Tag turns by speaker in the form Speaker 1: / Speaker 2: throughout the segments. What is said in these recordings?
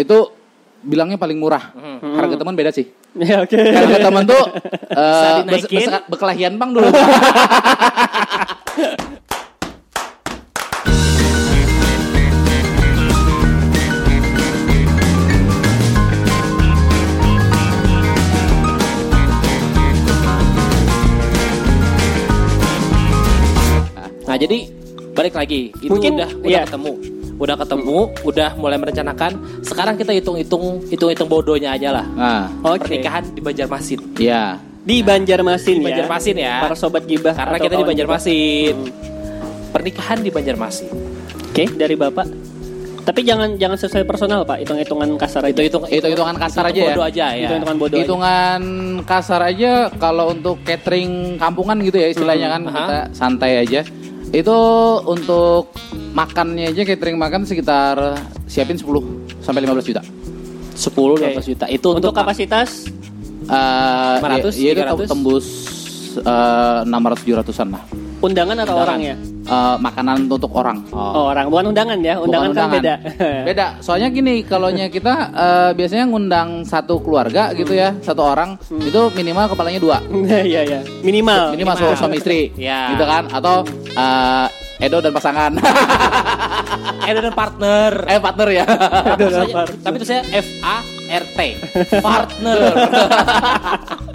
Speaker 1: itu bilangnya paling murah. Harga teman beda sih.
Speaker 2: Ya oke.
Speaker 1: Harga teman tuh
Speaker 3: Bisa
Speaker 1: eh bekelahian bang dulu.
Speaker 3: balik lagi itu
Speaker 2: Mungkin,
Speaker 3: udah udah
Speaker 2: iya.
Speaker 3: ketemu, udah ketemu, udah mulai merencanakan. Sekarang kita hitung-hitung hitung-hitung bodohnya aja lah.
Speaker 1: Nah,
Speaker 2: Oke.
Speaker 3: Pernikahan di Banjarmasin.
Speaker 1: iya.
Speaker 2: Di Banjarmasin
Speaker 3: Di
Speaker 2: ya.
Speaker 3: Banjarmasin ya.
Speaker 2: Para sobat gibah.
Speaker 3: Karena kita di Banjarmasin.
Speaker 2: gibah.
Speaker 3: Pernikahan di Banjarmasin.
Speaker 2: Oke, dari Bapak. Tapi jangan jangan sesuai personal, Pak. Hitung-hitungan kasar aja.
Speaker 3: Itu hitung
Speaker 1: Hitung-hitungan kasar aja ya.
Speaker 3: bodoh aja ya.
Speaker 2: Hitung-hitungan bodoh. aja.
Speaker 1: Hitungan kasar aja kalau untuk catering kampungan gitu ya istilahnya kan
Speaker 3: aha.
Speaker 1: kita santai aja. Itu untuk makannya aja catering makan sekitar siapin 10 sampai 15 juta.
Speaker 3: 10
Speaker 2: Oke.
Speaker 3: 15 juta. Itu
Speaker 2: Untuk
Speaker 3: untuk,
Speaker 2: kapasitas
Speaker 1: Eh
Speaker 3: 500,
Speaker 1: ya, itu
Speaker 3: 300?
Speaker 1: tembus eh, 600 700-an lah.
Speaker 2: undangan atau
Speaker 3: Undangan.
Speaker 2: orang ya?
Speaker 1: Eh, makanan untuk orang.
Speaker 2: Oh, orang bukan undangan ya. Undangan
Speaker 1: Bukan
Speaker 2: kan beda.
Speaker 1: Beda. Soalnya gini, kalau kita eh, biasanya ngundang satu keluarga gitu ya, satu orang itu minimal kepalanya dua.
Speaker 2: Iya iya. Minimal.
Speaker 1: Minimal suami, suami istri,
Speaker 3: Ya.
Speaker 1: gitu kan? Atau eh, Edo dan pasangan,
Speaker 3: eh dan partner.
Speaker 1: eh partner ya.
Speaker 3: Maksudnya- tapi itu saya F A R T partner.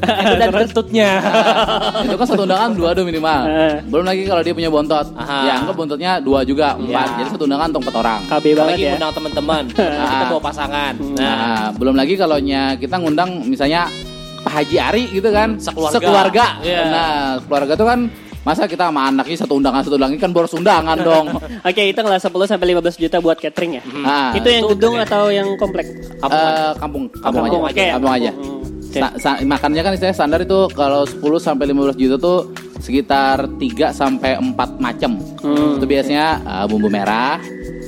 Speaker 3: Itu dan kentutnya.
Speaker 1: itu kan satu undangan dua tuh minimal.
Speaker 2: Eh.
Speaker 1: Belum lagi kalau dia punya bontot,
Speaker 3: Aha.
Speaker 1: ya anggap bontotnya dua juga empat.
Speaker 3: Ya.
Speaker 1: Jadi satu undangan untuk empat orang.
Speaker 2: KB banget
Speaker 3: Apalagi
Speaker 2: ya.
Speaker 3: undang teman-teman. kita bawa pasangan. Nah,
Speaker 1: Nah, belum lagi kalau kita ngundang misalnya Pak Haji Ari gitu kan,
Speaker 3: sekeluarga.
Speaker 1: sekeluarga.
Speaker 3: Iya.
Speaker 1: Nah, keluarga tuh kan masa kita sama anaknya satu undangan satu undangan kan boros undangan dong.
Speaker 2: Oke, itu ngelah 10 sampai 15 juta buat catering ya.
Speaker 1: Nah,
Speaker 2: itu yang
Speaker 3: itu
Speaker 2: gedung
Speaker 3: oke.
Speaker 2: atau yang komplek?
Speaker 1: eh, kampung, kampung,
Speaker 2: Kampung,
Speaker 1: aja,
Speaker 2: oke.
Speaker 1: kampung aja.
Speaker 2: Hmm, oke.
Speaker 1: Sa- sa- makannya kan istilahnya standar itu kalau 10 sampai 15 juta tuh sekitar 3 sampai 4 macam.
Speaker 2: Hmm.
Speaker 1: Itu biasanya eh, bumbu merah,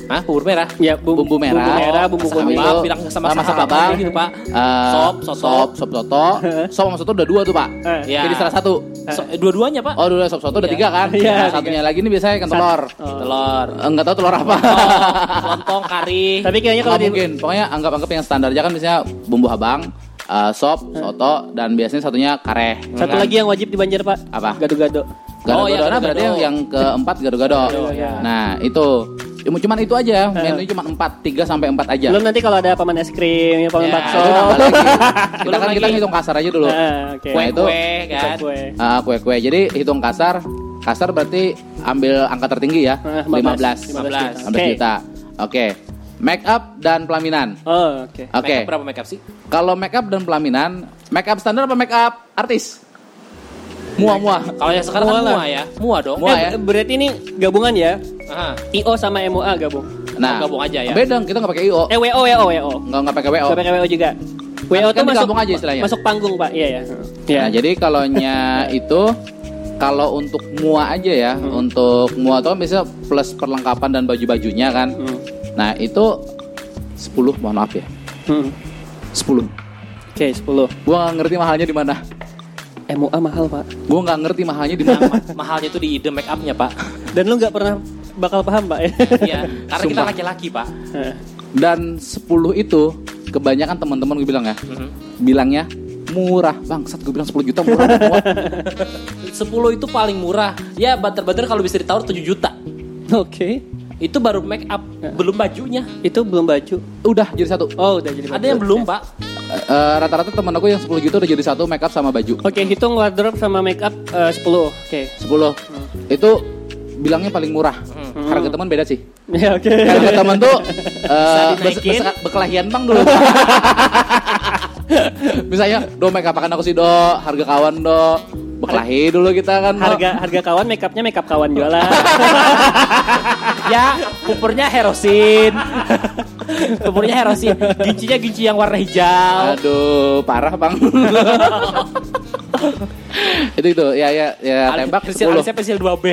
Speaker 3: Hah, bubur merah.
Speaker 2: Ya, bu-
Speaker 1: bumbu merah,
Speaker 2: bumbu merah, bumbu
Speaker 1: sama
Speaker 2: kuning.
Speaker 3: Maaf, bilang sama
Speaker 1: sama
Speaker 3: sahabat, gitu, Pak.
Speaker 1: eh,
Speaker 3: Sop, soto.
Speaker 1: sop, sop soto, sop sama soto udah dua tuh pak.
Speaker 2: Eh,
Speaker 3: Ya.
Speaker 1: Jadi salah satu.
Speaker 3: So- eh, dua-duanya, Pak.
Speaker 1: Oh dua sop soto udah
Speaker 3: Iya.
Speaker 1: tiga kan?
Speaker 2: Iya,
Speaker 1: Nah, Satunya lagi ini biasanya ikan telur.
Speaker 2: Oh.
Speaker 3: Telur.
Speaker 1: Enggak tahu telur apa.
Speaker 3: Lontong, kari.
Speaker 2: Tapi kayaknya kalau di
Speaker 1: mungkin. Pokoknya anggap-anggap yang standar aja kan biasanya bumbu habang, eh, sop, soto, dan biasanya satunya kareh.
Speaker 2: satu
Speaker 1: Kan?
Speaker 2: lagi yang wajib di Banjar, Pak.
Speaker 1: Apa?
Speaker 2: Gado-gado.
Speaker 1: Gado-gado.
Speaker 3: Oh, iya,
Speaker 1: Nah,
Speaker 3: gado-gado.
Speaker 1: berarti yang, yang keempat gado-gado.
Speaker 3: Gado, ya.
Speaker 1: Nah, itu. Ya, cuman itu aja. Menunya cuma empat, tiga sampai empat aja.
Speaker 2: Belum nanti kalau ada paman es krim, paman
Speaker 3: Ya,
Speaker 2: bakso.
Speaker 1: Kita kan kita
Speaker 3: lagi.
Speaker 1: hitung kasar aja dulu.
Speaker 2: Ah, oke.
Speaker 1: Nah, itu
Speaker 3: Kue kan.
Speaker 2: Kue.
Speaker 1: ah, kue-kue. Jadi hitung kasar. Kasar berarti ambil angka tertinggi ya.
Speaker 2: Ah,
Speaker 1: 15.
Speaker 2: 15
Speaker 1: 15
Speaker 2: Oke.
Speaker 1: juta. Oke. Make up dan pelaminan.
Speaker 2: Oh, oke.
Speaker 1: Oke.
Speaker 3: Makeup berapa makeup sih?
Speaker 1: Kalau make up dan pelaminan, make up standar apa make up artis? Mua mua.
Speaker 3: Kalau yang sekarang
Speaker 2: Mua
Speaker 3: kan mua ya. Mua dong.
Speaker 1: Mua ya.
Speaker 2: Eh, berarti ini gabungan ya?
Speaker 3: Aha.
Speaker 2: IO sama MOA gabung.
Speaker 1: Nah,
Speaker 3: gabung aja ya.
Speaker 1: Beda, kita nggak pakai IO.
Speaker 2: Eh WO WO WO.
Speaker 1: Nggak nggak pakai WO.
Speaker 2: Nggak pakai WO juga. WO
Speaker 1: Kan
Speaker 2: tuh masuk
Speaker 1: aja istilahnya.
Speaker 2: Masuk panggung, Pak. Iya ya. Iya.
Speaker 1: Nah, jadi kalaunya itu kalau untuk mua aja ya, untuk mua tuh kan biasanya plus perlengkapan dan baju-bajunya kan.
Speaker 2: Hmm.
Speaker 1: Nah, itu 10 mohon maaf ya.
Speaker 2: Hmm.
Speaker 1: 10.
Speaker 2: Oke, 10.
Speaker 1: Gua nggak ngerti mahalnya di mana.
Speaker 2: MOA mahal, Pak.
Speaker 1: Gua nggak ngerti mahalnya di mana.
Speaker 3: Ma- mahalnya itu di ide make upnya pak.
Speaker 2: Dan lu nggak pernah bakal paham, Pak ya.
Speaker 3: Iya. Karena kita
Speaker 1: Sumpah.
Speaker 3: laki-laki pak.
Speaker 1: Dan 10 itu kebanyakan teman-teman gue bilang ya,
Speaker 3: Mhm.
Speaker 1: bilangnya murah. Bangsat gue bilang 10 juta murah. murah.
Speaker 3: 10 itu paling murah. Ya banter-banter kalau bisa ditawar 7 juta.
Speaker 2: Oke.
Speaker 3: Itu baru make up, belum bajunya.
Speaker 2: Itu belum baju.
Speaker 1: Udah jadi satu.
Speaker 2: Oh, udah jadi baju.
Speaker 3: Ada yang belum pak.
Speaker 1: Eh, rata-rata teman aku yang 10 juta udah jadi satu make up sama baju.
Speaker 2: Oke, hitung wardrobe sama make up eh, 10. Oke.
Speaker 1: 10. Itu bilangnya paling murah. Harga teman beda sih.
Speaker 2: Ya, oke.
Speaker 1: Harga teman tuh eh, bes-
Speaker 3: dinaikin.
Speaker 1: bes- bekelahian bang dulu. Misalnya, do make up akan aku sih do, harga kawan do, bekelahi dulu kita kan. Do.
Speaker 2: Harga harga kawan make upnya make up kawan jualan.
Speaker 3: ya, pupurnya herosin. Pupurnya herosin. Gincinya ginci yang warna hijau.
Speaker 1: Aduh, parah bang. itu itu ya ya ya tembak
Speaker 3: Pensil
Speaker 1: 10
Speaker 3: alisnya pensil 2B.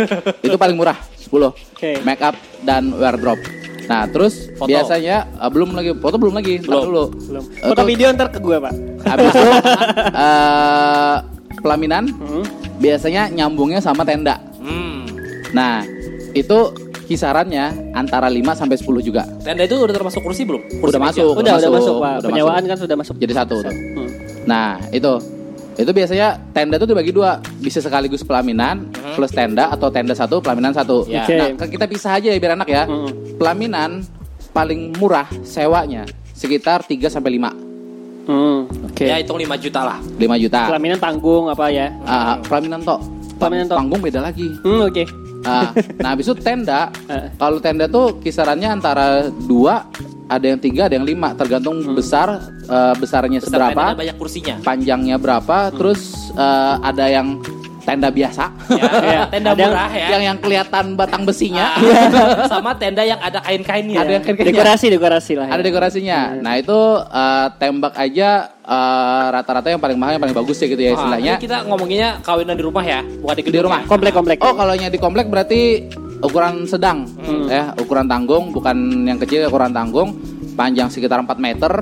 Speaker 1: itu paling murah 10
Speaker 2: Oke.
Speaker 1: make up dan wardrobe nah terus
Speaker 3: Foto.
Speaker 1: biasanya eh, belum lagi foto belum lagi
Speaker 3: Belum.
Speaker 1: dulu
Speaker 2: Belum.
Speaker 1: Eh,
Speaker 2: Foto
Speaker 1: tuh,
Speaker 2: video ntar ke gue, Pak.
Speaker 1: habis itu eh, pelaminan
Speaker 2: Hmm.
Speaker 1: biasanya nyambungnya sama tenda
Speaker 3: Hmm.
Speaker 1: nah itu kisarannya antara 5 sampai 10 juga.
Speaker 3: Tenda itu udah termasuk kursi belum? Kursi
Speaker 1: Udah masuk.
Speaker 2: Udah, udah masuk, Pak.
Speaker 1: udah
Speaker 2: Penyewaan
Speaker 1: masuk.
Speaker 2: kan sudah masuk.
Speaker 1: Jadi satu tuh.
Speaker 2: Hmm.
Speaker 1: Nah, itu. Itu biasanya tenda tuh dibagi dua, bisa sekaligus pelaminan plus tenda atau tenda satu pelaminan satu.
Speaker 3: Ya.
Speaker 2: Oke.
Speaker 1: Nah, kita pisah aja ya biar enak ya.
Speaker 2: Hmm.
Speaker 1: Pelaminan paling murah sewanya sekitar 3 sampai 5.
Speaker 2: Hmm, Oke.
Speaker 3: Ya hitung 5 juta lah.
Speaker 1: 5 juta.
Speaker 2: Pelaminan tanggung apa ya?
Speaker 1: Ah, pelaminan tok.
Speaker 2: Pelaminan tok.
Speaker 1: Panggung beda lagi.
Speaker 2: Hmm, oke.
Speaker 1: Ah, nah, habis itu tenda.
Speaker 2: Eh.
Speaker 1: Kalau tenda tuh kisarannya antara dua, ada yang tiga, ada yang lima, tergantung besar eh, besarnya
Speaker 3: Besar
Speaker 1: seberapa,
Speaker 3: banyak kursinya.
Speaker 1: panjangnya berapa, terus eh, ada yang tenda biasa,
Speaker 3: Ya, tenda
Speaker 2: Ada yang-
Speaker 3: murah ya.
Speaker 1: yang yang kelihatan batang besinya,
Speaker 3: Ah, sama tenda yang ada kain-kainnya.
Speaker 1: ada yang kayak
Speaker 2: Dekorasi, dekorasi lah. ya.
Speaker 1: ada dekorasinya. Nah itu eh, tembak aja eh, rata-rata yang paling mahal yang paling bagus ya gitu ya istilahnya.
Speaker 3: kita ngomonginnya kawinan di rumah ya, bukan di,
Speaker 1: rumah.
Speaker 3: ya.
Speaker 2: Komplek-komplek.
Speaker 1: Oh kalau yang di komplek berarti ukuran sedang
Speaker 3: Hmm.
Speaker 1: ya ukuran tanggung bukan yang kecil ukuran tanggung panjang sekitar 4 meter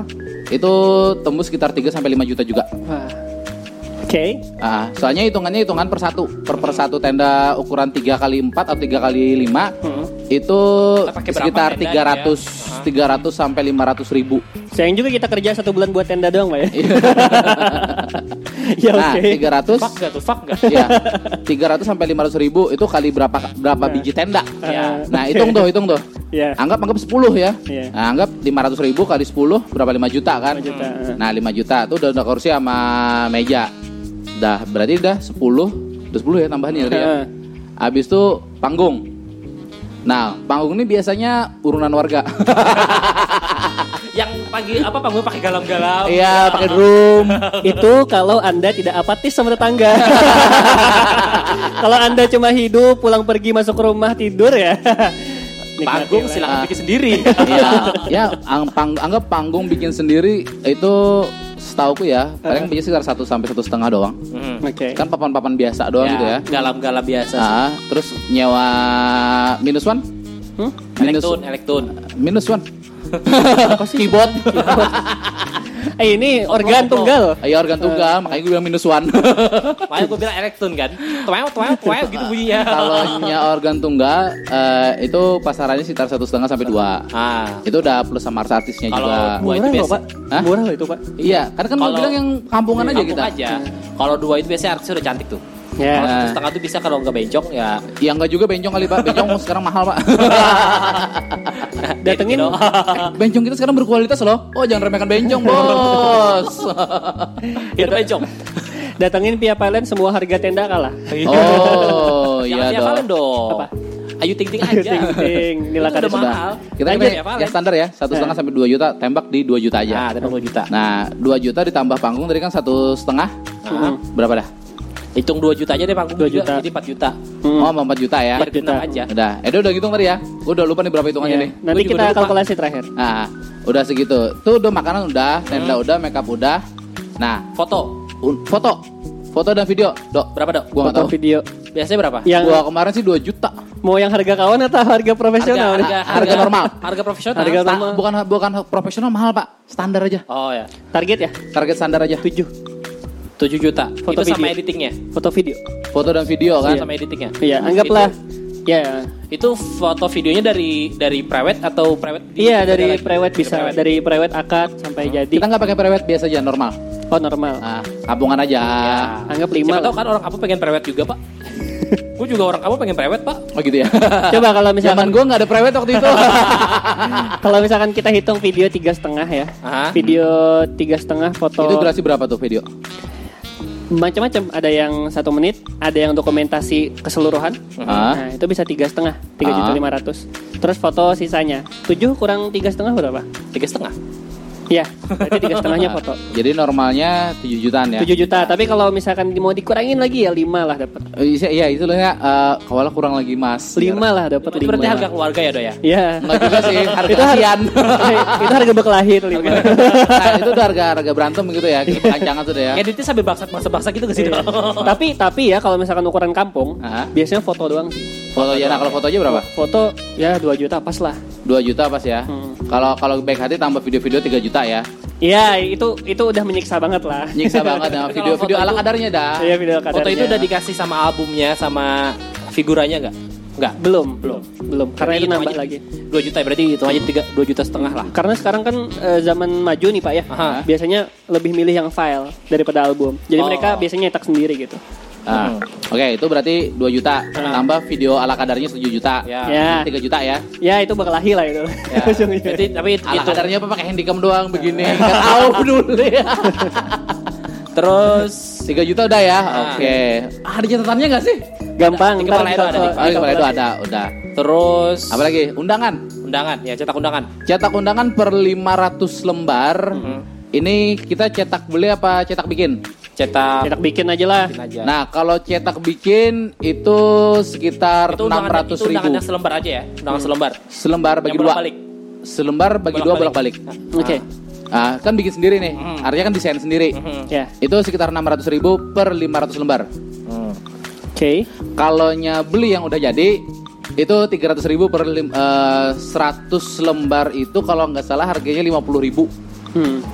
Speaker 1: itu tembus sekitar 3 sampai 5 juta juga.
Speaker 2: Wah. Oke.
Speaker 1: Ah, soalnya hitungannya hitungan per satu per per satu tenda ukuran 3 kali 4 atau 3 kali 5
Speaker 2: Hmm.
Speaker 1: itu sekitar
Speaker 3: tenda
Speaker 1: 300
Speaker 3: gitu ya?
Speaker 1: 300 sampai 500 ribu.
Speaker 2: Sayang juga kita kerja satu bulan buat tenda doang, Pak ya. ya
Speaker 1: Nah,
Speaker 2: oke.
Speaker 1: 300
Speaker 3: Fuck gak tuh, fuck gak?
Speaker 1: ya 300 sampai 500 ribu itu kali berapa berapa biji tenda.
Speaker 3: Ya.
Speaker 1: Nah, hitung tuh, hitung tuh.
Speaker 2: Ya.
Speaker 1: Anggap anggap 10 ya.
Speaker 2: Iya.
Speaker 1: Nah, anggap 500 ribu kali 10 berapa 5 juta kan?
Speaker 2: 5 juta.
Speaker 1: Nah 5 juta tuh udah, udah kursi sama meja. Dah berarti udah 10 Udah 10 ya tambahan ya.
Speaker 2: Heeh.
Speaker 1: Habis itu panggung. Nah panggung ini biasanya urunan warga.
Speaker 3: Yang pagi apa panggung pakai galam-galam.
Speaker 1: Iya pakai drum.
Speaker 2: Itu kalau Anda tidak apatis sama tetangga. kalau Anda cuma hidup, pulang pergi masuk rumah tidur ya.
Speaker 3: Panggung
Speaker 2: lah.
Speaker 3: silakan bikin sendiri.
Speaker 1: Iya, ya ang- pang- anggap panggung bikin sendiri itu setauku ya paling biasanya sekitar satu sampai satu setengah doang.
Speaker 3: Hmm.
Speaker 2: Oke.
Speaker 1: Kan papan-papan biasa doang gitu ya.
Speaker 3: Galam-galam biasa. sih.
Speaker 1: Nah, terus nyewa minus one,
Speaker 2: Hmm?
Speaker 1: minus
Speaker 3: Elektron, elektron.
Speaker 1: minus one. Keyboard.
Speaker 2: Eh ini organ tunggal.
Speaker 1: Ayo organ tunggal, makanya gue bilang minus one.
Speaker 3: Makanya gue bilang elektron kan. Tuel, tuel, tuel gitu bunyinya.
Speaker 1: Kalau nya organ tunggal eh, itu pasarannya sekitar satu setengah sampai dua.
Speaker 3: Ah,
Speaker 1: Itu udah plus sama artisnya
Speaker 3: Kalau
Speaker 1: juga.
Speaker 3: Dua itu biasa.
Speaker 2: Pak.
Speaker 1: Hah?
Speaker 2: Murah loh itu, Pak.
Speaker 1: Iya, karena kan gue
Speaker 3: Kalau-
Speaker 1: bilang yang kampungan aja
Speaker 3: kampung
Speaker 1: kita.
Speaker 3: aja. Kalau dua itu biasanya artisnya udah cantik tuh.
Speaker 2: Ya.
Speaker 3: Kalau satu setengah tuh bisa kalau nggak bencong ya.
Speaker 1: Ya enggak juga bencong kali pak, bencong sekarang mahal pak.
Speaker 2: Datengin.
Speaker 1: Bencong kita sekarang berkualitas loh. Oh jangan remehkan bencong bos.
Speaker 3: Itu bencong.
Speaker 2: Datengin Pia Palen semua harga tenda kalah.
Speaker 1: oh iya dong.
Speaker 3: Valen dong.
Speaker 2: Apa?
Speaker 3: Ayu ting ting aja.
Speaker 2: Ting ting. Nila
Speaker 3: Itu udah mahal.
Speaker 1: Kita ini
Speaker 3: ya,
Speaker 1: ya standar ya, satu setengah sampai 2 juta, tembak di 2 juta aja.
Speaker 3: Nah, tembak 2 juta.
Speaker 1: Nah, 2 juta ditambah panggung tadi kan satu setengah, berapa dah?
Speaker 3: Hitung 2 juta aja deh panggung
Speaker 2: 2
Speaker 3: juga,
Speaker 2: juta.
Speaker 3: jadi 4 juta.
Speaker 2: Hmm.
Speaker 1: Oh, mau 4 juta ya.
Speaker 3: Biar genap aja.
Speaker 1: Udah, Edo udah hitung tadi ya. Gua udah lupa nih berapa hitungannya
Speaker 2: Ya.
Speaker 1: nih.
Speaker 2: Nanti kita kalkulasi terakhir.
Speaker 1: Nah, udah segitu. Tuh udah makanan udah, tenda
Speaker 3: Hmm.
Speaker 1: udah, makeup udah. Nah,
Speaker 3: Foto
Speaker 1: foto. Foto dan video, Dok.
Speaker 3: berapa dok?
Speaker 1: Gua
Speaker 2: Foto
Speaker 1: tahu.
Speaker 2: video.
Speaker 3: Biasanya berapa?
Speaker 2: Yang
Speaker 1: Gua kemarin sih 2 juta.
Speaker 2: mau yang harga kawan atau harga profesional?
Speaker 3: harga,
Speaker 2: nih?
Speaker 1: harga normal.
Speaker 3: Harga profesional.
Speaker 2: Harga normal.
Speaker 1: bukan bukan profesional mahal, Pak. Standar aja.
Speaker 3: Oh ya.
Speaker 2: Target ya?
Speaker 1: Target standar aja.
Speaker 2: 7
Speaker 3: 7 juta.
Speaker 2: Foto
Speaker 3: itu sama
Speaker 2: video.
Speaker 3: editingnya.
Speaker 2: foto video.
Speaker 1: Foto dan video kan.
Speaker 2: Iya.
Speaker 3: Sama editingnya.
Speaker 2: Iya, anggaplah ya.
Speaker 3: Itu foto videonya dari dari private atau private?
Speaker 2: Iya dari
Speaker 3: lagi?
Speaker 2: prewed bisa
Speaker 3: private.
Speaker 2: dari prewed akad sampai jadi.
Speaker 1: Kita nggak pakai private biasa aja normal.
Speaker 2: Oh normal.
Speaker 1: Nah, kampungan aja.
Speaker 3: Ya.
Speaker 2: Anggap
Speaker 3: Siapa
Speaker 2: lima
Speaker 3: tahu
Speaker 2: lah.
Speaker 3: kan orang kamu pengen private juga pak. Gue juga orang kamu pengen private pak.
Speaker 1: Oh gitu ya.
Speaker 2: Coba kalau
Speaker 1: Zaman
Speaker 2: misalkan
Speaker 1: gua nggak ada private waktu itu.
Speaker 2: kalau misalkan kita hitung video tiga setengah ya.
Speaker 3: Aha.
Speaker 2: Video tiga setengah foto
Speaker 1: itu durasi berapa tuh video?
Speaker 2: Macam-macam. Ada yang satu menit, ada yang dokumentasi keseluruhan.
Speaker 1: Ah.
Speaker 2: Nah itu bisa tiga setengah, tiga juta lima ratus. Terus foto sisanya tujuh kurang tiga setengah berapa?
Speaker 3: Tiga setengah.
Speaker 2: Iya, berarti tiga setengahnya foto.
Speaker 1: Jadi normalnya 7 jutaan ya.
Speaker 2: 7 juta, tapi kalau misalkan mau dikurangin lagi ya 5 lah dapat.
Speaker 1: Eh, Iya, iya itu loh ya. Eh, kawalah kurang lagi mas.
Speaker 2: 5 lah dapat
Speaker 3: Itu
Speaker 2: 5.
Speaker 3: berarti harga keluarga ya do ya.
Speaker 2: Iya.
Speaker 1: Enggak juga sih, harga
Speaker 2: Itu har-
Speaker 1: kasihan.
Speaker 2: itu harga bekelahi itu 5.
Speaker 1: nah, itu udah harga harga berantem gitu ya. Kita kancangan tuh deh ya.
Speaker 3: Editnya sambil baksa-baksa gitu ke sini.
Speaker 2: tapi tapi ya kalau misalkan ukuran kampung, biasanya foto doang sih.
Speaker 1: Foto ya, nah kalau foto aja berapa?
Speaker 2: Foto ya 2 juta pas lah.
Speaker 1: 2 juta pas ya.
Speaker 2: Hmm.
Speaker 1: Kalau kalau baik hati tambah video-video 3 juta ya.
Speaker 2: Iya, itu itu udah menyiksa banget lah.
Speaker 1: Nyiksa banget ya.
Speaker 3: Tapi
Speaker 1: Video
Speaker 3: kalau
Speaker 1: video
Speaker 3: foto
Speaker 1: ala kadarnya dah.
Speaker 2: Iya video kadarnya.
Speaker 3: Foto itu udah dikasih sama albumnya sama figurannya nggak? Enggak.
Speaker 2: Belum, belum, belum. Karena
Speaker 3: Berarti
Speaker 2: itu nambah
Speaker 3: aja.
Speaker 2: lagi.
Speaker 3: 2 juta berarti itu aja 3 2 juta setengah lah.
Speaker 2: Karena sekarang kan eh, zaman maju nih Pak ya.
Speaker 3: Aha.
Speaker 2: Biasanya lebih milih yang file daripada album. Jadi
Speaker 3: Oh.
Speaker 2: mereka biasanya nyetak sendiri gitu.
Speaker 1: Ah, Oke, itu berarti 2 juta. Tambah video ala kadarnya 7 juta.
Speaker 3: Ya.
Speaker 2: Ya.
Speaker 1: 3 juta ya.
Speaker 2: Ya itu bakal lahir lah itu.
Speaker 1: Ya.
Speaker 3: Berarti tapi itu,
Speaker 1: Ala kadarnya apa pakai handycam doang begini. Nggak tahu dulu ya.
Speaker 3: terus
Speaker 1: 3 juta udah ya.
Speaker 3: Ah.
Speaker 1: Oke. Ah, ada catatannya nggak sih?
Speaker 2: Gampang.
Speaker 3: Di kepala itu ada, di
Speaker 1: Oh, kepala itu ada, udah.
Speaker 3: terus
Speaker 1: Apa lagi? Undangan.
Speaker 3: undangan ya cetak undangan.
Speaker 1: Cetak undangan per 500 lembar.
Speaker 3: Mhm.
Speaker 1: Ini kita cetak beli apa cetak bikin?
Speaker 3: Cetak
Speaker 2: Cetak bikin aja lah.
Speaker 3: aja.
Speaker 1: Nah, kalau cetak bikin itu sekitar
Speaker 3: itu
Speaker 1: 600
Speaker 3: itu
Speaker 1: ribu.
Speaker 3: undangannya selembar aja ya. Undangan selembar.
Speaker 1: Selembar bagi
Speaker 3: Yang
Speaker 1: dua.
Speaker 3: bolak-balik.
Speaker 1: Selembar bagi dua
Speaker 3: Bolak-balik.
Speaker 1: bolak-balik.
Speaker 2: Oke.
Speaker 1: Ah, kan bikin sendiri nih.
Speaker 3: Mhm.
Speaker 1: Artinya kan desain sendiri.
Speaker 3: Mhm.
Speaker 2: Ya.
Speaker 1: Itu sekitar 600 ribu per 500 lembar.
Speaker 3: Hmm.
Speaker 2: Oke.
Speaker 1: Kalau beli yang udah jadi itu 300 ribu per lim- eh, 100 lembar itu kalau nggak salah harganya 50 ribu.
Speaker 2: Hmm.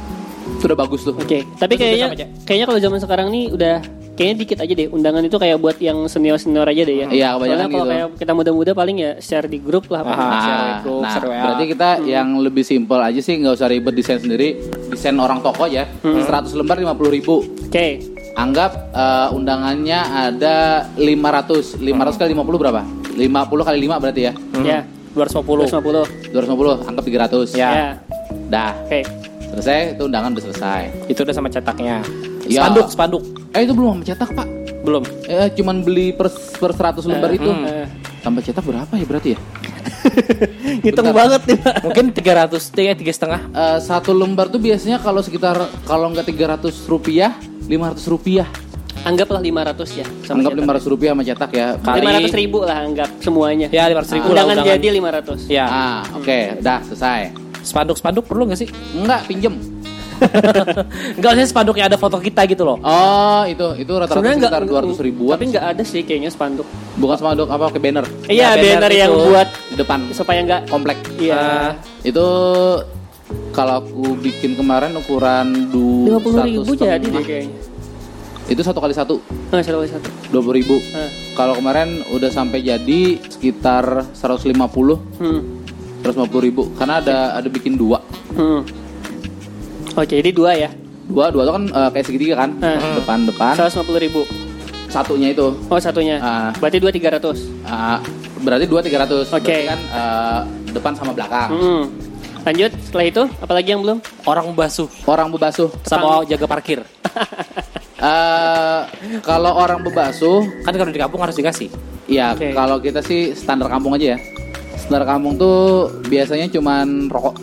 Speaker 1: Sudah bagus tuh.
Speaker 2: Oke, tapi
Speaker 3: Terus
Speaker 2: kayaknya kayaknya kalau zaman sekarang nih udah kayaknya dikit aja deh undangan itu kayak buat yang senior senior aja deh ya.
Speaker 1: Iya, kebanyakan
Speaker 2: Soalnya kalau
Speaker 1: gitu.
Speaker 2: kayak kita muda-muda paling ya share di grup lah. apa.
Speaker 3: Aha.
Speaker 2: Share
Speaker 1: Ah,
Speaker 2: di grup,
Speaker 1: nah,
Speaker 2: share WA.
Speaker 1: berarti kita yang lebih simpel aja sih nggak usah ribet desain sendiri, desain orang toko ya. 100 lembar 50 ribu.
Speaker 2: Oke,
Speaker 1: Anggap eh, undangannya ada 500. 500 kali 50 berapa? 50 kali 5 berarti ya.
Speaker 2: ya.
Speaker 3: 250.
Speaker 2: 250.
Speaker 1: 250, anggap 300.
Speaker 3: Ya.
Speaker 2: Ya.
Speaker 1: Dah,
Speaker 2: Oke.
Speaker 1: Selesai itu undangan udah selesai.
Speaker 3: Itu udah sama cetaknya.
Speaker 1: Ya.
Speaker 3: Spanduk, spanduk.
Speaker 1: Eh itu belum mencetak, Pak.
Speaker 3: Belum.
Speaker 1: Eh cuman beli per, per 100 lembar itu.
Speaker 2: Eh,
Speaker 1: Tambah cetak berapa ya berarti ya?
Speaker 2: Hitung banget nih, Pak.
Speaker 3: Mungkin 300 tiga tiga setengah.
Speaker 1: Eh, satu lembar tuh biasanya kalau sekitar kalau nggak 300 rupiah, 500 rupiah.
Speaker 2: Anggaplah 500 ya. sama
Speaker 1: Anggap
Speaker 2: cetak.
Speaker 1: 500 rupiah sama cetak ya.
Speaker 3: Kali-
Speaker 2: 500 ribu lah anggap semuanya.
Speaker 3: Ya 500 ribu lah
Speaker 2: undangan
Speaker 3: undangan.
Speaker 2: jadi 500.
Speaker 3: Ya.
Speaker 1: Ah, oke, dah selesai.
Speaker 3: Spanduk spanduk perlu nggak sih?
Speaker 1: Enggak, pinjem.
Speaker 3: Enggak usah spanduk yang ada foto kita gitu loh.
Speaker 1: Oh, itu itu rata-rata
Speaker 2: Sebenarnya
Speaker 1: sekitar 200 ribuan.
Speaker 2: Tapi nggak ada sih kayaknya spanduk.
Speaker 1: Bukan spanduk apa ke banner
Speaker 2: Iya,
Speaker 3: banner
Speaker 2: banner yang buat
Speaker 1: di depan
Speaker 2: supaya nggak
Speaker 1: komplek.
Speaker 2: Iya.
Speaker 3: Ah,
Speaker 1: Itu kalau aku bikin kemarin ukuran du,
Speaker 2: Lima puluh ribu jadi deh kayaknya.
Speaker 1: Itu satu kali satu,
Speaker 2: Ah, satu kali satu.
Speaker 1: dua puluh ribu. Kalau kemarin udah sampai jadi sekitar 150,
Speaker 2: Hmm.
Speaker 1: 150 ribu. Karena ada ada bikin dua.
Speaker 2: Hmm. Oke, jadi dua ya.
Speaker 1: Dua, dua itu kan eh, kayak segitiga kan,
Speaker 2: Ah.
Speaker 1: depan depan.
Speaker 2: 150 ribu.
Speaker 1: Satunya itu,
Speaker 2: Oh satunya.
Speaker 1: Ah.
Speaker 2: Berarti dua 300.
Speaker 1: ah, berarti dua 300
Speaker 2: Oke.
Speaker 1: Berarti kan eh, depan sama belakang.
Speaker 2: Hmm. Lanjut setelah itu apalagi yang belum?
Speaker 3: orang basuh
Speaker 1: Orang bebasuh.
Speaker 3: sama jaga parkir.
Speaker 1: Eh, kalau orang bebasuh,
Speaker 3: Kan kalau di kampung harus dikasih.
Speaker 1: ya
Speaker 2: Oke.
Speaker 1: kalau kita sih standar kampung aja ya. Standar kampung tuh biasanya cuman rokok,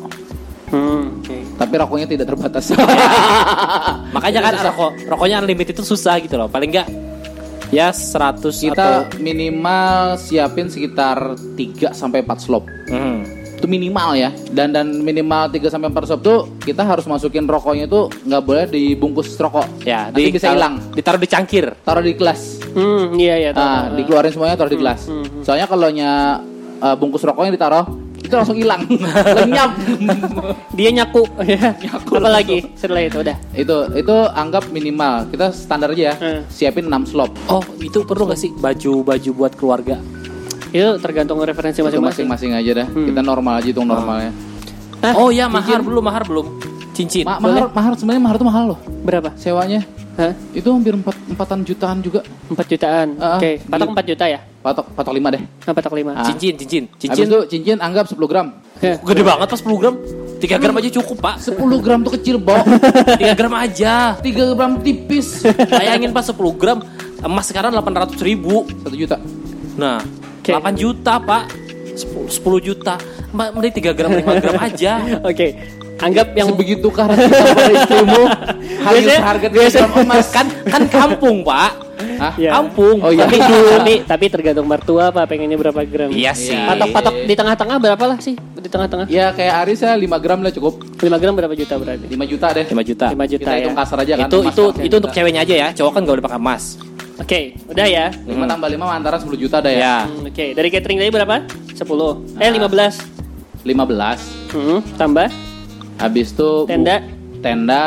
Speaker 2: Hmm. Oke.
Speaker 1: tapi rokoknya tidak terbatas.
Speaker 3: Makanya kan rokok rokoknya unlimited itu susah gitu loh. Paling enggak ya 100
Speaker 1: kita
Speaker 3: atau
Speaker 1: minimal siapin sekitar 3 sampai 4 slop.
Speaker 3: Hmm.
Speaker 1: Itu minimal ya. Dan dan minimal 3 sampai 4 slop tuh kita harus masukin rokoknya tuh nggak boleh dibungkus rokok.
Speaker 3: Ya,
Speaker 1: Nanti bisa
Speaker 3: ditaruh-
Speaker 1: hilang.
Speaker 3: Ditaruh di cangkir.
Speaker 1: Taruh di gelas.
Speaker 2: Hmm, iya iya
Speaker 1: Nah, dikeluarin semuanya taruh di gelas.
Speaker 2: hmm,
Speaker 1: Soalnya kalau nya uh, bungkus rokoknya ditaruh, itu langsung hilang. Lenyap.
Speaker 2: Dia nyaku. ya. Apalagi setelah itu udah.
Speaker 1: itu itu anggap minimal. Kita standar aja ya.
Speaker 2: Hmm.
Speaker 1: Siapin 6 slop.
Speaker 3: Oh, itu perlu gak sih baju-baju buat keluarga?
Speaker 2: Itu tergantung referensi masing-masing.
Speaker 1: masing-masing aja dah. Kita normal aja hitung normalnya.
Speaker 2: Hah?
Speaker 3: Oh ya, mahar belum, mahar belum. Cincin.
Speaker 1: Ma- mahar mahar sebenarnya mahar tuh mahal loh.
Speaker 2: Berapa?
Speaker 1: Sewanya
Speaker 2: Hah?
Speaker 1: itu hampir empat empatan jutaan juga.
Speaker 2: 4 jutaan.
Speaker 1: Ah,
Speaker 2: Oke, patok
Speaker 1: di-
Speaker 2: 4 juta ya?
Speaker 1: Patok patok 5 deh.
Speaker 2: Ah, patok 5.
Speaker 1: Ah.
Speaker 3: Cincin, cincin,
Speaker 1: Habis
Speaker 3: cincin.
Speaker 1: itu cincin anggap 10 gram.
Speaker 3: Gede banget pas 10 gram. 3 gram aja cukup, Pak.
Speaker 1: 10 gram tuh kecil, Bo.
Speaker 3: 3 gram aja.
Speaker 1: 3 gram tipis.
Speaker 3: Bayangin pas 10 gram emas sekarang 800 ribu.
Speaker 1: 1 juta.
Speaker 3: Nah,
Speaker 2: Oke.
Speaker 3: 8 juta, Pak. 10, 10 juta. Mending 3 gram 5 gram aja.
Speaker 2: Oke. Anggap yang
Speaker 1: Sebegitu kah rasa cinta pada istrimu?
Speaker 2: Biasanya-
Speaker 1: harga 3
Speaker 2: biasanya-
Speaker 1: emas.
Speaker 3: Kan kan kampung, Pak.
Speaker 1: Hah?
Speaker 2: Ya.
Speaker 3: Kampung.
Speaker 1: Oh iya.
Speaker 2: tapi, tapi tapi tergantung mertua apa pengennya berapa gram.
Speaker 3: Iya sih.
Speaker 2: Patok-patok di tengah-tengah berapa lah sih? Di tengah-tengah.
Speaker 1: Ya kayak Aris ya 5 gram lah cukup.
Speaker 2: 5 gram berapa juta berarti?
Speaker 1: 5 juta deh.
Speaker 3: 5 juta.
Speaker 2: 5 juta
Speaker 1: Kita
Speaker 2: ya.
Speaker 1: hitung kasar aja kan.
Speaker 3: Itu itu
Speaker 1: kan.
Speaker 3: itu untuk ceweknya aja ya. Cowok kan gak boleh pakai emas.
Speaker 2: Oke, udah ya.
Speaker 1: 5 tambah 5 antara 10 juta dah ya.
Speaker 3: Ya.
Speaker 2: Hmm, Oke, dari catering tadi berapa? 10. Eh, 15.
Speaker 1: 15.
Speaker 2: Hmm, tambah
Speaker 1: Habis itu bu-
Speaker 2: tenda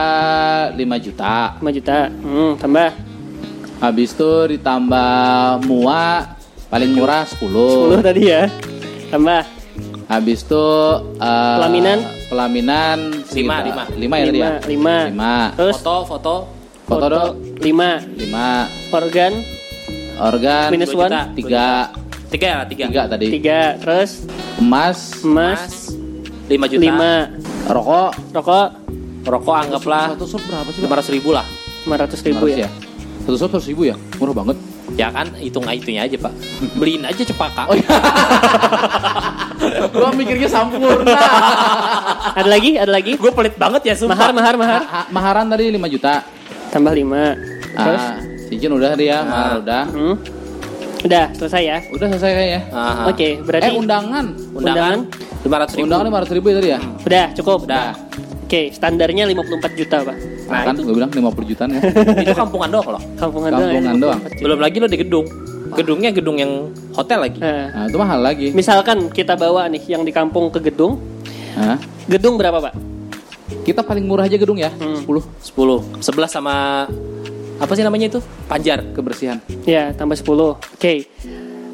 Speaker 1: tenda 5 juta.
Speaker 2: 5 juta. Hmm, tambah
Speaker 1: Habis itu ditambah mua Paling murah
Speaker 2: 10
Speaker 1: 10.
Speaker 2: tadi ya. Tambah
Speaker 1: Habis itu eh,
Speaker 2: Pelaminan?
Speaker 1: Pelaminan
Speaker 3: Lima,
Speaker 1: sekitar-
Speaker 3: lima.
Speaker 1: lima ya tadi ya.
Speaker 2: 5. 5.
Speaker 1: 5.
Speaker 2: Terus
Speaker 3: Foto, foto,
Speaker 1: Foto dong.
Speaker 2: 5.
Speaker 1: 5.
Speaker 2: Organ
Speaker 1: Organ
Speaker 2: Minus
Speaker 3: dua
Speaker 2: one.
Speaker 3: juta.
Speaker 1: 3
Speaker 3: tiga ya, tiga.
Speaker 1: 3 tadi.
Speaker 2: 3. Terus
Speaker 1: Emas,
Speaker 2: emas
Speaker 3: lima juta.
Speaker 2: 5.
Speaker 1: rokok
Speaker 2: Rokok
Speaker 3: Rokok anggaplah
Speaker 1: satu sup berapa sih?
Speaker 3: lima ratus ribu lah.
Speaker 2: 500 ribu
Speaker 1: 500
Speaker 2: ya.
Speaker 1: Satu sup 100 ribu ya? Murah banget.
Speaker 3: Ya kan, hitung itunya aja pak. Beliin aja cepaka.
Speaker 1: Oh iya. Gua mikirnya sampurna.
Speaker 2: Ada lagi? Ada lagi?
Speaker 3: Gue pelit banget ya
Speaker 2: Mahar,
Speaker 3: sumpah.
Speaker 2: mahar, mahar.
Speaker 1: Ma- maharan tadi 5 juta.
Speaker 2: Tambah 5. Terus?
Speaker 1: Ah, cincin udah dia, mahar
Speaker 3: Ah.
Speaker 1: udah.
Speaker 2: Hmm. Udah, selesai ya.
Speaker 1: Udah selesai kayaknya.
Speaker 2: Oke, berarti
Speaker 1: Eh undangan.
Speaker 3: Undangan lima ratus ribu.
Speaker 1: Undangan 500 ribu ya tadi ya?
Speaker 2: udah cukup.
Speaker 3: Udah.
Speaker 2: Oke, standarnya 54 juta, Pak.
Speaker 3: Nah,
Speaker 1: kan
Speaker 3: itu-
Speaker 1: gue bilang 50 jutaan ya.
Speaker 3: itu kampungan doang loh.
Speaker 2: Kampungan,
Speaker 1: Kampungan doang.
Speaker 2: 54 juta.
Speaker 3: Belum lagi lo di gedung. Gedungnya gedung yang hotel lagi.
Speaker 2: Nah,
Speaker 1: Nah, itu mahal lagi.
Speaker 2: misalkan kita bawa nih yang di kampung ke gedung,
Speaker 1: Hah?
Speaker 2: gedung berapa, Pak?
Speaker 1: Kita paling murah aja gedung ya,
Speaker 2: Hmm.
Speaker 1: 10
Speaker 3: 10 11 sama apa sih namanya itu? Panjar.
Speaker 1: kebersihan.
Speaker 2: Ya, tambah 10. Oke.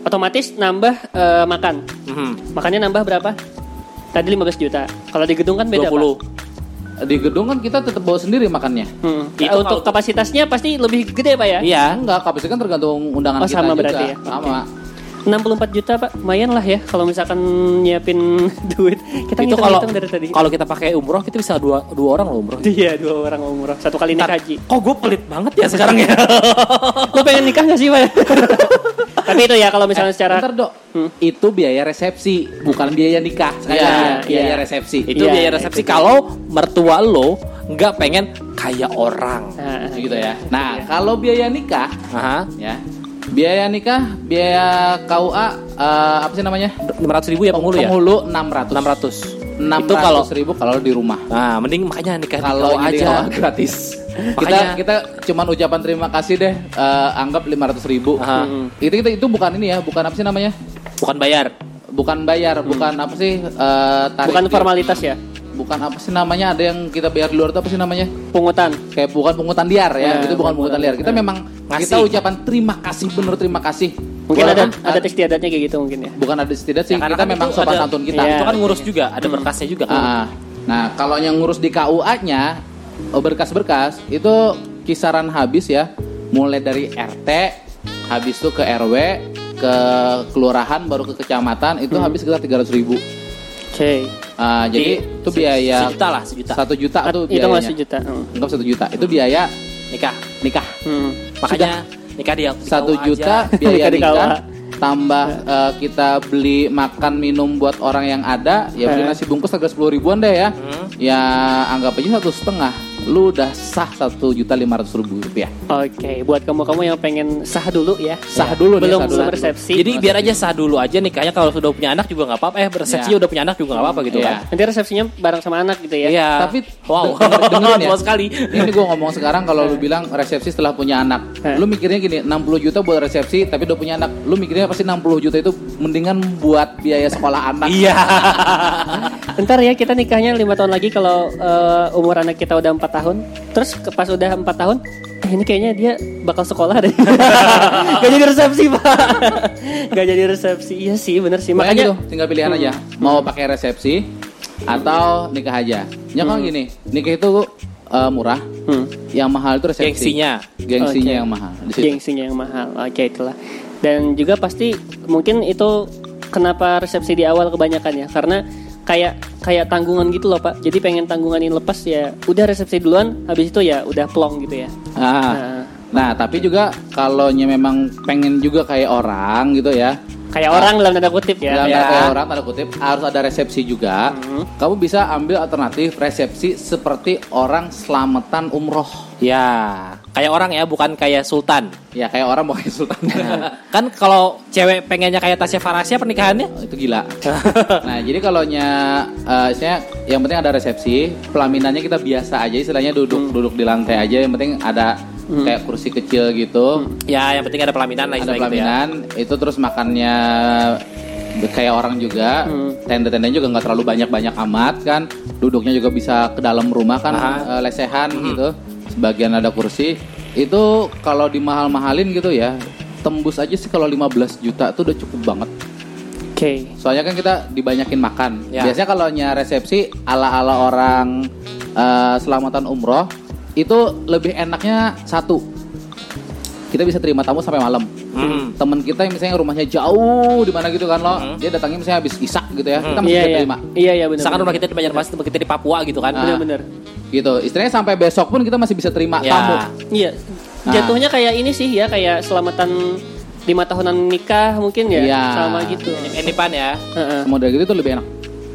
Speaker 2: Otomatis nambah eh, makan.
Speaker 3: Mhm.
Speaker 2: Makannya nambah berapa? Tadi 15 juta. Kalau di gedung kan beda,
Speaker 3: 20.
Speaker 1: Di gedung kan kita tetap bawa sendiri makannya.
Speaker 2: Hmm.
Speaker 3: Itu
Speaker 2: Untuk
Speaker 3: kalau-
Speaker 2: kapasitasnya pasti lebih gede, Pak ya?
Speaker 3: Iya.
Speaker 1: Enggak, kapasitas kan tergantung undangan
Speaker 2: Oh,
Speaker 1: kita
Speaker 2: sama
Speaker 1: juga.
Speaker 2: berarti ya?
Speaker 1: Sama.
Speaker 2: 64 juta, Pak. Lumayan lah ya kalau misalkan nyiapin duit. Kita
Speaker 3: itu kalau
Speaker 2: dari tadi.
Speaker 3: kalau kita pakai umroh kita bisa dua dua orang loh umroh.
Speaker 2: Iya, dua orang umroh. Satu kali naik
Speaker 3: Ntar,
Speaker 2: haji.
Speaker 3: Kok gue pelit banget ya sekarang ya?
Speaker 2: Lo pengen nikah gak sih, Pak? Tapi itu ya kalau misalnya secara
Speaker 1: Bentar, Dok.
Speaker 2: Hmm.
Speaker 1: Itu biaya resepsi, bukan biaya nikah.
Speaker 2: Iya,
Speaker 1: lagi,
Speaker 2: iya.
Speaker 1: biaya resepsi.
Speaker 3: itu
Speaker 2: Iya,
Speaker 3: biaya
Speaker 2: iya,
Speaker 3: resepsi
Speaker 2: itu.
Speaker 3: kalau mertua lo nggak pengen kayak orang.
Speaker 2: Nah,
Speaker 1: gitu ya. Nah, kalau biaya nikah
Speaker 3: Aha.
Speaker 1: ya. Biaya nikah, biaya KUA eh, apa sih namanya?
Speaker 3: lima ratus ribu ya penghulu ya?
Speaker 1: Penghulu 600.
Speaker 3: Enam ratus.
Speaker 1: 600
Speaker 3: Itu kalau
Speaker 1: ribu kalau di rumah.
Speaker 3: nah mending makanya nikah
Speaker 1: Kalau
Speaker 3: aja.
Speaker 1: KUA gratis. kita
Speaker 3: Makanya-
Speaker 1: kita cuman ucapan terima kasih deh eh, anggap 500 ribu.
Speaker 3: Aha.
Speaker 1: Itu, itu itu bukan ini ya, bukan apa sih namanya?
Speaker 3: Bukan bayar.
Speaker 1: Bukan bayar, bukan apa sih eh, tarif
Speaker 2: bukan formalitas ya,
Speaker 1: bukan apa sih namanya ada yang kita bayar di luar itu apa sih namanya?
Speaker 2: Pungutan.
Speaker 1: kayak bukan pungutan liar ya
Speaker 2: Ya,
Speaker 1: itu bukan
Speaker 2: bukan
Speaker 1: pungutan liar. Kita memang
Speaker 3: Ngasih.
Speaker 1: kita ucapan terima kasih bener terima kasih.
Speaker 2: Mungkin ada
Speaker 1: Walaupun-
Speaker 2: ada istiadatnya kayak gitu mungkin ya.
Speaker 1: bukan ada istiadat sih
Speaker 3: Ya, karena
Speaker 1: kita
Speaker 3: kan
Speaker 1: memang sopan
Speaker 3: ada-
Speaker 1: santun kita.
Speaker 2: Iya.
Speaker 3: Itu kan ngurus juga, ada berkasnya juga. Kan.
Speaker 1: Ah, nah kalau yang ngurus di KUA-nya oh, berkas-berkas itu kisaran habis ya. Mulai dari RT habis itu ke RW ke kelurahan baru ke kecamatan itu habis sekitar 300 ribu
Speaker 2: Oke.
Speaker 1: Ah, jadi
Speaker 3: Di-
Speaker 1: itu biaya
Speaker 3: sejuta lah, sejuta.
Speaker 1: satu juta tuh
Speaker 2: Itu
Speaker 1: biayanya
Speaker 2: masih juta. Hmm.
Speaker 1: Enggak satu juta itu biaya
Speaker 3: Nikah.
Speaker 1: nikah
Speaker 2: Hmm.
Speaker 3: Makanya nikah dia di
Speaker 1: satu juta
Speaker 3: aja.
Speaker 1: biaya
Speaker 2: Nikah
Speaker 1: nikah tambah eh, kita beli makan minum buat orang yang ada ya beli
Speaker 2: Eh.
Speaker 1: nasi bungkus harga sepuluh ribuan deh ya
Speaker 3: Hmm.
Speaker 1: ya anggap aja satu setengah lu udah sah satu juta lima ratus ribu rupiah
Speaker 2: Oke, buat kamu-kamu yang pengen sah dulu ya.
Speaker 1: Sah dulu nih,
Speaker 2: belum
Speaker 1: sah dulu.
Speaker 2: belum resepsi.
Speaker 3: Jadi biar aja sah dulu aja nikahnya kalau sudah punya anak juga nggak apa-apa. Eh resepsinya
Speaker 1: Iya.
Speaker 3: udah punya anak juga nggak apa-apa gitu
Speaker 1: Iya.
Speaker 3: kan.
Speaker 2: nanti resepsinya bareng sama anak gitu ya.
Speaker 3: Iya.
Speaker 1: Tapi
Speaker 3: wow,
Speaker 1: denger- dengerin ya.
Speaker 3: sekali.
Speaker 1: ini gue ngomong sekarang kalau lu bilang resepsi setelah punya anak
Speaker 2: Eh.
Speaker 1: lu mikirnya gini 60 juta buat resepsi tapi udah punya anak lu mikirnya pasti 60 juta itu mendingan buat biaya sekolah anak
Speaker 3: Iya.
Speaker 2: Ntar ya kita nikahnya lima tahun lagi kalau eh, umur anak kita udah empat tahun. Terus pas udah empat tahun, eh ini kayaknya dia bakal sekolah deh. Gak jadi resepsi pak. Gak jadi resepsi. Iya sih bener sih.
Speaker 1: Makanya
Speaker 2: Makanya
Speaker 1: gitu, tinggal pilihan aja. Mau pakai resepsi atau nikah aja. Ya kan gini, nikah itu uh, murah,
Speaker 2: hmm,
Speaker 1: yang mahal itu resepsi.
Speaker 3: Gengsinya.
Speaker 1: Gengsinya
Speaker 2: Oke.
Speaker 1: yang mahal. Di situ.
Speaker 2: gengsinya yang mahal. Oke itulah. Dan juga pasti mungkin itu kenapa resepsi di awal kebanyakan ya karena kayak kayak tanggungan gitu loh pak. Jadi pengen tanggungan ini lepas ya udah resepsi duluan. Habis itu ya udah plong gitu ya.
Speaker 1: Ah.
Speaker 2: Nah,
Speaker 1: Nah, tapi juga kalau memang pengen juga kayak orang gitu ya.
Speaker 2: Kayak orang dalam tanda kutip ya.
Speaker 1: Dalam
Speaker 3: Ya.
Speaker 1: kayak orang tanda kutip harus ada resepsi juga.
Speaker 2: Hmm.
Speaker 1: Kamu bisa ambil alternatif resepsi seperti orang selamatan umroh.
Speaker 3: Ya, kayak orang ya, bukan kayak sultan.
Speaker 1: Ya kayak orang mau kayak sultan.
Speaker 3: Kan kalau cewek pengennya kayak Tasya Farasya pernikahannya,
Speaker 1: Oh, itu gila. nah, jadi kalau nya istilahnya yang penting ada resepsi, pelaminannya kita biasa aja istilahnya duduk duduk di lantai aja, yang penting ada kayak kursi kecil gitu.
Speaker 3: ya yang penting ada pelaminan lah
Speaker 1: Ada
Speaker 3: istilahnya gitu ya.
Speaker 1: pelaminan, itu terus makannya kayak orang juga,
Speaker 2: Hmm.
Speaker 1: tenda-tendanya juga nggak terlalu banyak-banyak amat kan, duduknya juga bisa ke dalam rumah kan,
Speaker 3: Aha.
Speaker 1: eh, lesehan gitu, sebagian ada kursi. Itu kalau dimahal-mahalin gitu ya, tembus aja sih kalau 15 juta tuh udah cukup banget.
Speaker 2: Oke.
Speaker 1: Soalnya kan kita dibanyakin makan.
Speaker 3: Ya.
Speaker 1: Biasanya kalau nya resepsi ala-ala orang eh, selamatan umroh itu lebih enaknya satu. Kita bisa terima tamu sampai malam.
Speaker 3: Hmm.
Speaker 1: Temen kita yang misalnya rumahnya jauh di mana gitu kan lo, dia datangnya misalnya habis isak gitu ya, kita masih
Speaker 2: Iya
Speaker 1: bisa
Speaker 2: iya.
Speaker 1: terima.
Speaker 2: Iya iya benar.
Speaker 3: Misalkan rumah kita di Banjarmasin, tempat kita di Papua gitu kan.
Speaker 1: Ah.
Speaker 2: benar-benar.
Speaker 1: Gitu. Istilahnya sampai besok pun kita masih bisa terima
Speaker 3: Ya.
Speaker 1: tamu.
Speaker 2: Iya.
Speaker 1: Nah.
Speaker 2: Jatuhnya kayak ini sih ya kayak selamatan lima tahunan nikah mungkin ya
Speaker 1: Iya.
Speaker 2: sama gitu.
Speaker 3: Ini pan ya.
Speaker 2: Heeh.
Speaker 1: Model gitu tuh lebih enak.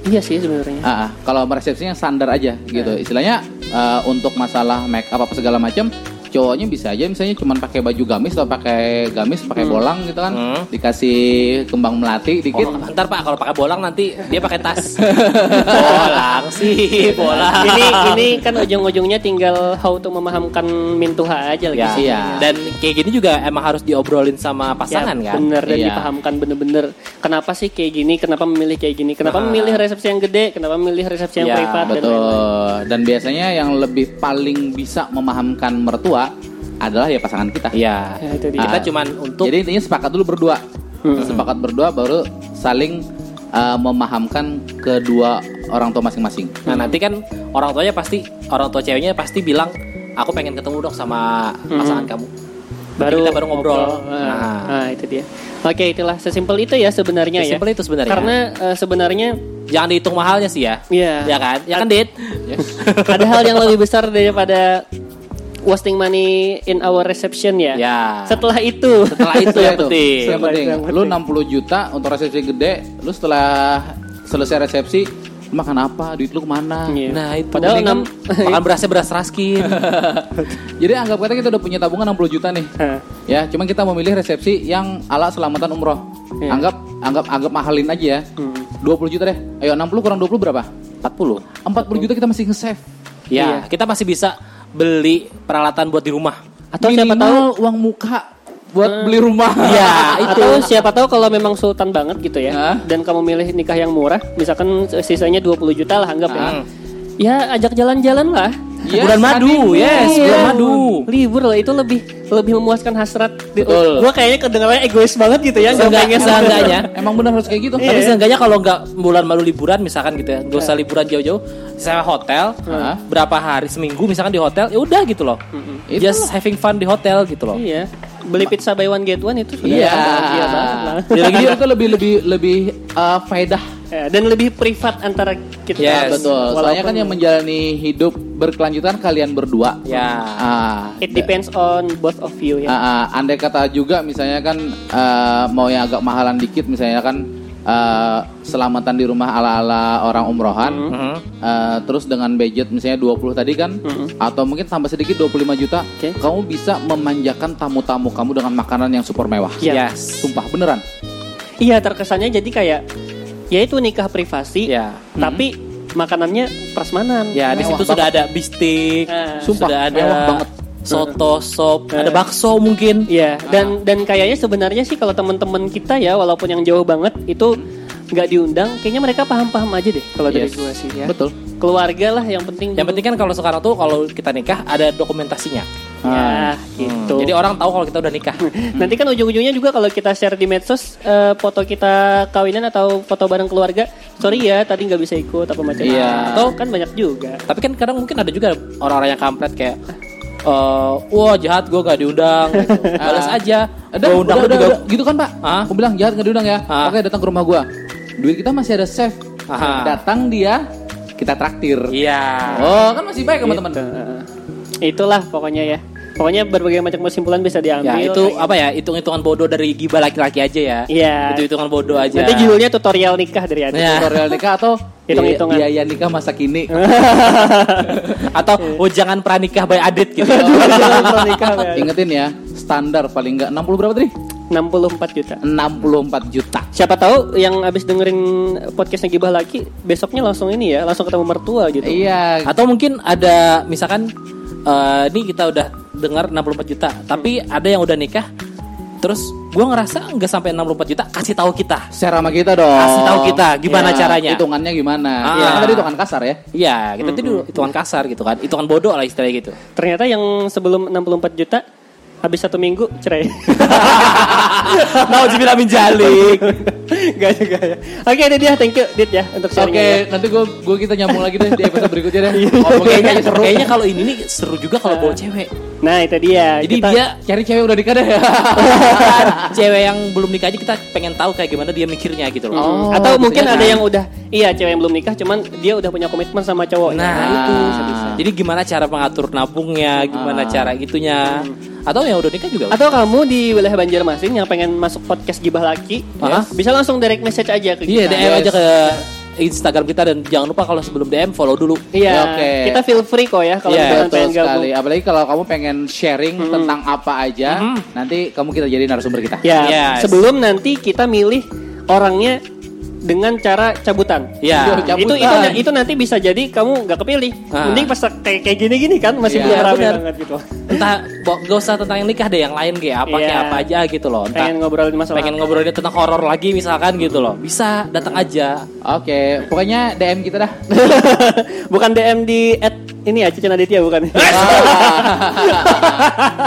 Speaker 2: Iya sih sebenarnya.
Speaker 1: Ah, kalau resepsinya standar aja gitu. Istilahnya eh, untuk masalah make up apa segala macam, cowoknya bisa aja misalnya cuma pakai baju gamis atau pakai gamis pakai bolang gitu kan.
Speaker 3: Hmm.
Speaker 1: Dikasih kembang melati dikit.
Speaker 3: Oh, ntar pak kalau pakai bolang nanti dia pakai tas. bolang sih, bolang.
Speaker 2: ini ini kan ujung-ujungnya tinggal how to memahamkan mintuha aja lagi
Speaker 3: Ya,
Speaker 2: sih.
Speaker 1: Iya.
Speaker 3: Dan kayak gini juga emang harus diobrolin sama pasangan
Speaker 2: ya,
Speaker 3: kan.
Speaker 2: Bener dan
Speaker 1: Iya.
Speaker 2: dipahamkan bener-bener. Kenapa sih kayak gini? Kenapa memilih kayak gini? Kenapa
Speaker 3: Ah.
Speaker 2: memilih resepsi yang gede? Kenapa memilih resepsi yang
Speaker 3: Ya,
Speaker 2: privat? dan lain-lain?
Speaker 1: Betul. Dan biasanya yang lebih paling bisa memahamkan mertua adalah ya pasangan kita.
Speaker 3: Iya.
Speaker 2: Ya, itu dia.
Speaker 3: Kita cuman untuk
Speaker 1: Jadi intinya sepakat dulu berdua.
Speaker 2: Hmm.
Speaker 1: Sepakat berdua baru saling uh, memahamkan kedua orang tua masing-masing.
Speaker 3: Nah nanti kan orang tuanya pasti orang tua ceweknya pasti bilang aku pengen ketemu dong sama pasangan kamu.
Speaker 2: baru
Speaker 3: kita baru ngobrol.
Speaker 2: Nah,
Speaker 3: Nah.
Speaker 2: nah, itu dia. Oke, itulah sesimpel itu ya sebenarnya ya.
Speaker 3: Simpel itu sebenarnya.
Speaker 2: Karena eh, sebenarnya
Speaker 3: jangan dihitung mahalnya sih ya.
Speaker 2: Iya.
Speaker 3: Ya kan? Ya kan, Dit?
Speaker 2: ada hal yang lebih besar daripada wasting money in our reception ya.
Speaker 3: Ya.
Speaker 2: Setelah itu.
Speaker 3: Setelah itu yang penting.
Speaker 1: Yang penting.
Speaker 2: Yang
Speaker 1: Lu 60 juta untuk resepsi gede, lu setelah selesai resepsi lu makan apa? Duit lu ke mana?
Speaker 2: Iya.
Speaker 3: Nah itu.
Speaker 2: Padahal
Speaker 3: kan
Speaker 2: enam-
Speaker 3: makan berasnya beras raskin.
Speaker 1: Jadi anggap kata kita udah punya tabungan 60 juta nih. Ya, cuman kita memilih resepsi yang ala selamatan umroh.
Speaker 2: Iya.
Speaker 1: Anggap anggap anggap mahalin aja ya.
Speaker 2: Hmm.
Speaker 1: 20 juta deh. Ayo 60 kurang 20 berapa?
Speaker 3: 40.
Speaker 1: 40 juta kita masih nge-save.
Speaker 2: Iya.
Speaker 3: Ya, kita masih bisa beli peralatan buat di rumah.
Speaker 2: Atau siapa tahu
Speaker 1: Minimal uang muka buat beli rumah.
Speaker 3: Iya, itu.
Speaker 2: Atau siapa tahu kalau memang sultan banget gitu ya dan kamu milih nikah yang murah, misalkan sisanya 20 juta lah anggap ya.
Speaker 3: Hmm.
Speaker 2: Ya ajak jalan-jalan lah.
Speaker 1: Yes,
Speaker 3: bulan madu,
Speaker 1: honeymoon.
Speaker 3: yes,
Speaker 2: Iya.
Speaker 3: bulan madu.
Speaker 2: Libur lah itu lebih lebih memuaskan hasrat.
Speaker 1: Betul.
Speaker 2: Gua kayaknya kedengarannya egois banget gitu ya. nggak
Speaker 3: Seenggak-
Speaker 2: pengen
Speaker 3: seenggaknya.
Speaker 1: Emang benar harus kayak gitu.
Speaker 2: Iya.
Speaker 3: Tapi seenggaknya kalau nggak bulan malu liburan misalkan gitu ya, nggak usah liburan jauh-jauh, sewa hotel,
Speaker 1: Hah?
Speaker 3: berapa hari seminggu misalkan di hotel, ya udah gitu loh.
Speaker 1: Itulah.
Speaker 3: Just having fun di hotel gitu loh.
Speaker 2: Iya. Beli pizza buy one get one itu sudah
Speaker 1: Iya.
Speaker 2: bahagia banget lah.
Speaker 1: Jadi itu lebih lebih lebih uh, faedah.
Speaker 2: Ya, dan lebih privat antara kita.
Speaker 3: Yes.
Speaker 1: Betul. Soalnya
Speaker 2: Walaupun-
Speaker 1: kan yang menjalani hidup berkelanjutan kalian berdua.
Speaker 3: Ya.
Speaker 1: Ah,
Speaker 2: It depends on both of you ya.
Speaker 1: Ah, ah, andai kata juga misalnya kan eh, mau yang agak mahalan dikit misalnya kan eh, selamatan di rumah ala-ala orang umrohan
Speaker 3: Mhm.
Speaker 1: eh, terus dengan budget misalnya 20 tadi kan atau mungkin tambah sedikit 25 juta
Speaker 2: Oke.
Speaker 1: kamu bisa memanjakan tamu-tamu kamu dengan makanan yang super mewah
Speaker 2: Iya.
Speaker 3: Yes.
Speaker 1: sumpah beneran
Speaker 2: Iya terkesannya jadi kayak ya itu nikah privasi,
Speaker 3: Ya.
Speaker 2: tapi makanannya prasmanan.
Speaker 3: Ya, di situ sudah ada bistik,
Speaker 2: Ah.
Speaker 1: Sumpah,
Speaker 3: sudah ada
Speaker 1: banget.
Speaker 3: soto, sop, ada bakso mungkin.
Speaker 2: Iya, dan dan kayaknya sebenarnya sih kalau teman-teman kita ya walaupun yang jauh banget itu nggak diundang, kayaknya mereka paham-paham aja deh kalau dari
Speaker 1: Yes.
Speaker 2: gua sih ya.
Speaker 1: betul
Speaker 2: Keluarga lah yang penting.
Speaker 3: Yang penting kan kalau sekarang tuh kalau kita nikah ada dokumentasinya.
Speaker 2: Ya
Speaker 1: Ah.
Speaker 2: gitu.
Speaker 3: Jadi orang tahu kalau kita udah nikah.
Speaker 2: Nanti kan ujung-ujungnya juga kalau kita share di medsos eh, foto kita kawinan atau foto bareng keluarga, sorry ya tadi nggak bisa ikut apa macam.
Speaker 1: Iya.
Speaker 2: Atau kan banyak juga.
Speaker 3: Tapi kan kadang mungkin ada juga orang-orang yang kampret kayak eh, wah jahat gue gak diundang gitu. balas aja
Speaker 1: Udah,
Speaker 3: Gua undang
Speaker 1: udah, udah,
Speaker 3: juga
Speaker 1: udah. gitu kan pak
Speaker 3: Hah?
Speaker 1: aku bilang jahat nggak diundang ya
Speaker 3: Hah?
Speaker 1: oke datang ke rumah gua duit kita masih ada save
Speaker 3: Aha.
Speaker 1: datang dia kita traktir
Speaker 3: iya
Speaker 1: oh kan masih baik sama teman
Speaker 2: Gitu. Heeh. Itulah pokoknya ya. Pokoknya berbagai macam kesimpulan bisa diambil.
Speaker 3: ya itu apa ya hitung-hitungan bodoh dari gibah laki-laki aja ya
Speaker 2: Iya.
Speaker 3: itu hitungan bodoh aja
Speaker 2: Nanti judulnya tutorial nikah dari Adi.
Speaker 3: Ya.
Speaker 1: tutorial nikah atau
Speaker 2: Hitung-hitungan.
Speaker 1: biaya nikah masa kini
Speaker 3: atau oh jangan pranikah by adit gitu
Speaker 2: Tutorial nikah, ya.
Speaker 1: ingetin ya standar paling nggak 60 berapa tadi
Speaker 2: 64 juta.
Speaker 1: 64 juta
Speaker 2: Siapa tahu yang abis dengerin podcastnya Gibah lagi besoknya langsung ini ya, langsung ketemu mertua gitu.
Speaker 1: iya
Speaker 3: atau mungkin ada misalkan eh, ini kita udah dengar 64 juta tapi ada yang udah nikah terus gua ngerasa nggak sampai 64 juta kasih tahu kita
Speaker 1: share sama kita dong
Speaker 3: Kasih tahu kita gimana
Speaker 1: Iya,
Speaker 3: caranya.
Speaker 1: hitungannya gimana
Speaker 3: Ah.
Speaker 1: Iya, kan tadi hitungan kasar ya
Speaker 3: Iya, kita tuh dulu hitungan kasar gitu kan, hitungan bodoh lah istilahnya gitu.
Speaker 2: Ternyata yang sebelum 64 juta habis satu minggu cerai.
Speaker 3: Nauzubillah min jalik.
Speaker 2: Gak juga ya. Oke, ini dia. Thank you, Dit ya untuk
Speaker 1: Oke,
Speaker 2: sharingnya.
Speaker 1: nanti gue gue kita nyambung lagi deh di episode berikutnya deh.
Speaker 2: Iya.
Speaker 1: Ngomongin
Speaker 3: kayaknya
Speaker 1: kayaknya seru.
Speaker 3: kayaknya kalau ini nih seru juga kalau bawa cewek.
Speaker 2: Nah, itu dia.
Speaker 3: Jadi
Speaker 2: Kita-
Speaker 3: dia
Speaker 1: cari cewek udah nikah deh.
Speaker 3: cewek yang belum nikah aja kita pengen tahu kayak gimana dia mikirnya gitu loh.
Speaker 1: Oh,
Speaker 2: atau
Speaker 1: bisa
Speaker 2: mungkin
Speaker 1: jadi.
Speaker 2: ada yang udah iya cewek yang belum nikah cuman dia udah punya komitmen sama cowoknya.
Speaker 3: Nah,
Speaker 2: itu
Speaker 1: Ah.
Speaker 2: bisa bisa.
Speaker 3: Jadi gimana cara mengatur nabungnya, gimana
Speaker 1: Ah.
Speaker 3: cara gitunya. Atau yang udah nikah juga.
Speaker 2: Atau kamu di wilayah Banjarmasin yang pengen masuk podcast Gibah Laki,
Speaker 3: Hah?
Speaker 2: bisa langsung direct message aja ke
Speaker 3: Iya,
Speaker 2: kita.
Speaker 3: DM aja ke Instagram kita dan jangan lupa kalau sebelum DM follow dulu.
Speaker 2: Iya,
Speaker 1: Ya, oke.
Speaker 2: kita feel free kok ya kalau
Speaker 3: Iya,
Speaker 2: misalkan
Speaker 1: Betul
Speaker 2: pengen gabung.
Speaker 1: sekali. Apalagi kalau kamu pengen sharing tentang apa aja, nanti kamu kita jadi narasumber kita.
Speaker 2: Ya,
Speaker 3: Yes.
Speaker 2: sebelum nanti kita milih orangnya dengan cara cabutan.
Speaker 3: Ya.
Speaker 1: Cabutan.
Speaker 2: Itu itu itu nanti bisa jadi kamu nggak kepilih.
Speaker 3: Ah.
Speaker 2: Mending pas kayak kayak gini-gini kan masih
Speaker 1: Iya,
Speaker 2: belum rame banget gitu.
Speaker 3: Entah gak usah tentang yang nikah deh, yang lain kayak apa
Speaker 2: Iya.
Speaker 3: kayak apa aja gitu loh. Entah
Speaker 2: Pengen ngobrolin masalah
Speaker 3: pengen ngobrolin tentang horor lagi misalkan gitu loh. Bisa datang aja.
Speaker 1: Oke, pokoknya DM kita dah.
Speaker 2: bukan DM di at ini ya Cici Aditya bukan.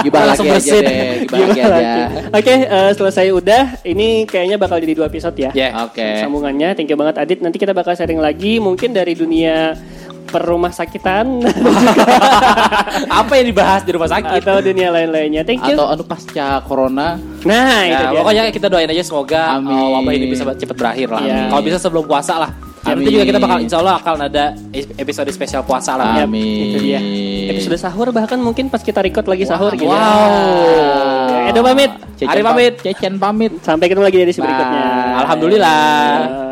Speaker 1: Gibah lagi aja deh, gibah lagi aja.
Speaker 2: Oke, eh, selesai udah. Ini kayaknya bakal jadi dua episode ya.
Speaker 3: Ya.
Speaker 1: Oke.
Speaker 2: Sambungannya, thank you banget Adit. Nanti kita bakal sharing lagi, mungkin dari dunia perumah sakitan
Speaker 3: apa yang dibahas di rumah sakit?
Speaker 2: atau dunia lain-lainnya. Thank you.
Speaker 1: Atau anu pasca corona.
Speaker 2: Nah, itu
Speaker 3: Ya,
Speaker 2: dia.
Speaker 3: pokoknya kita doain aja semoga
Speaker 1: Amin.
Speaker 3: uh, wabah ini bisa cepat berakhir lah.
Speaker 2: Iya.
Speaker 3: Kalau bisa sebelum puasa lah. Ya, nanti
Speaker 1: Amin.
Speaker 3: juga kita bakal insya Allah akan ada episode spesial puasa lah.
Speaker 2: Ya,
Speaker 1: Amin.
Speaker 2: itu dia. Episode sahur bahkan mungkin pas kita record lagi sahur gitu.
Speaker 3: Wow.
Speaker 2: Edo pamit.
Speaker 1: Cecen
Speaker 3: Ari pamit.
Speaker 1: Cecen pamit.
Speaker 2: Sampai ketemu lagi di edisi berikutnya.
Speaker 3: Alhamdulillah.
Speaker 2: Bye.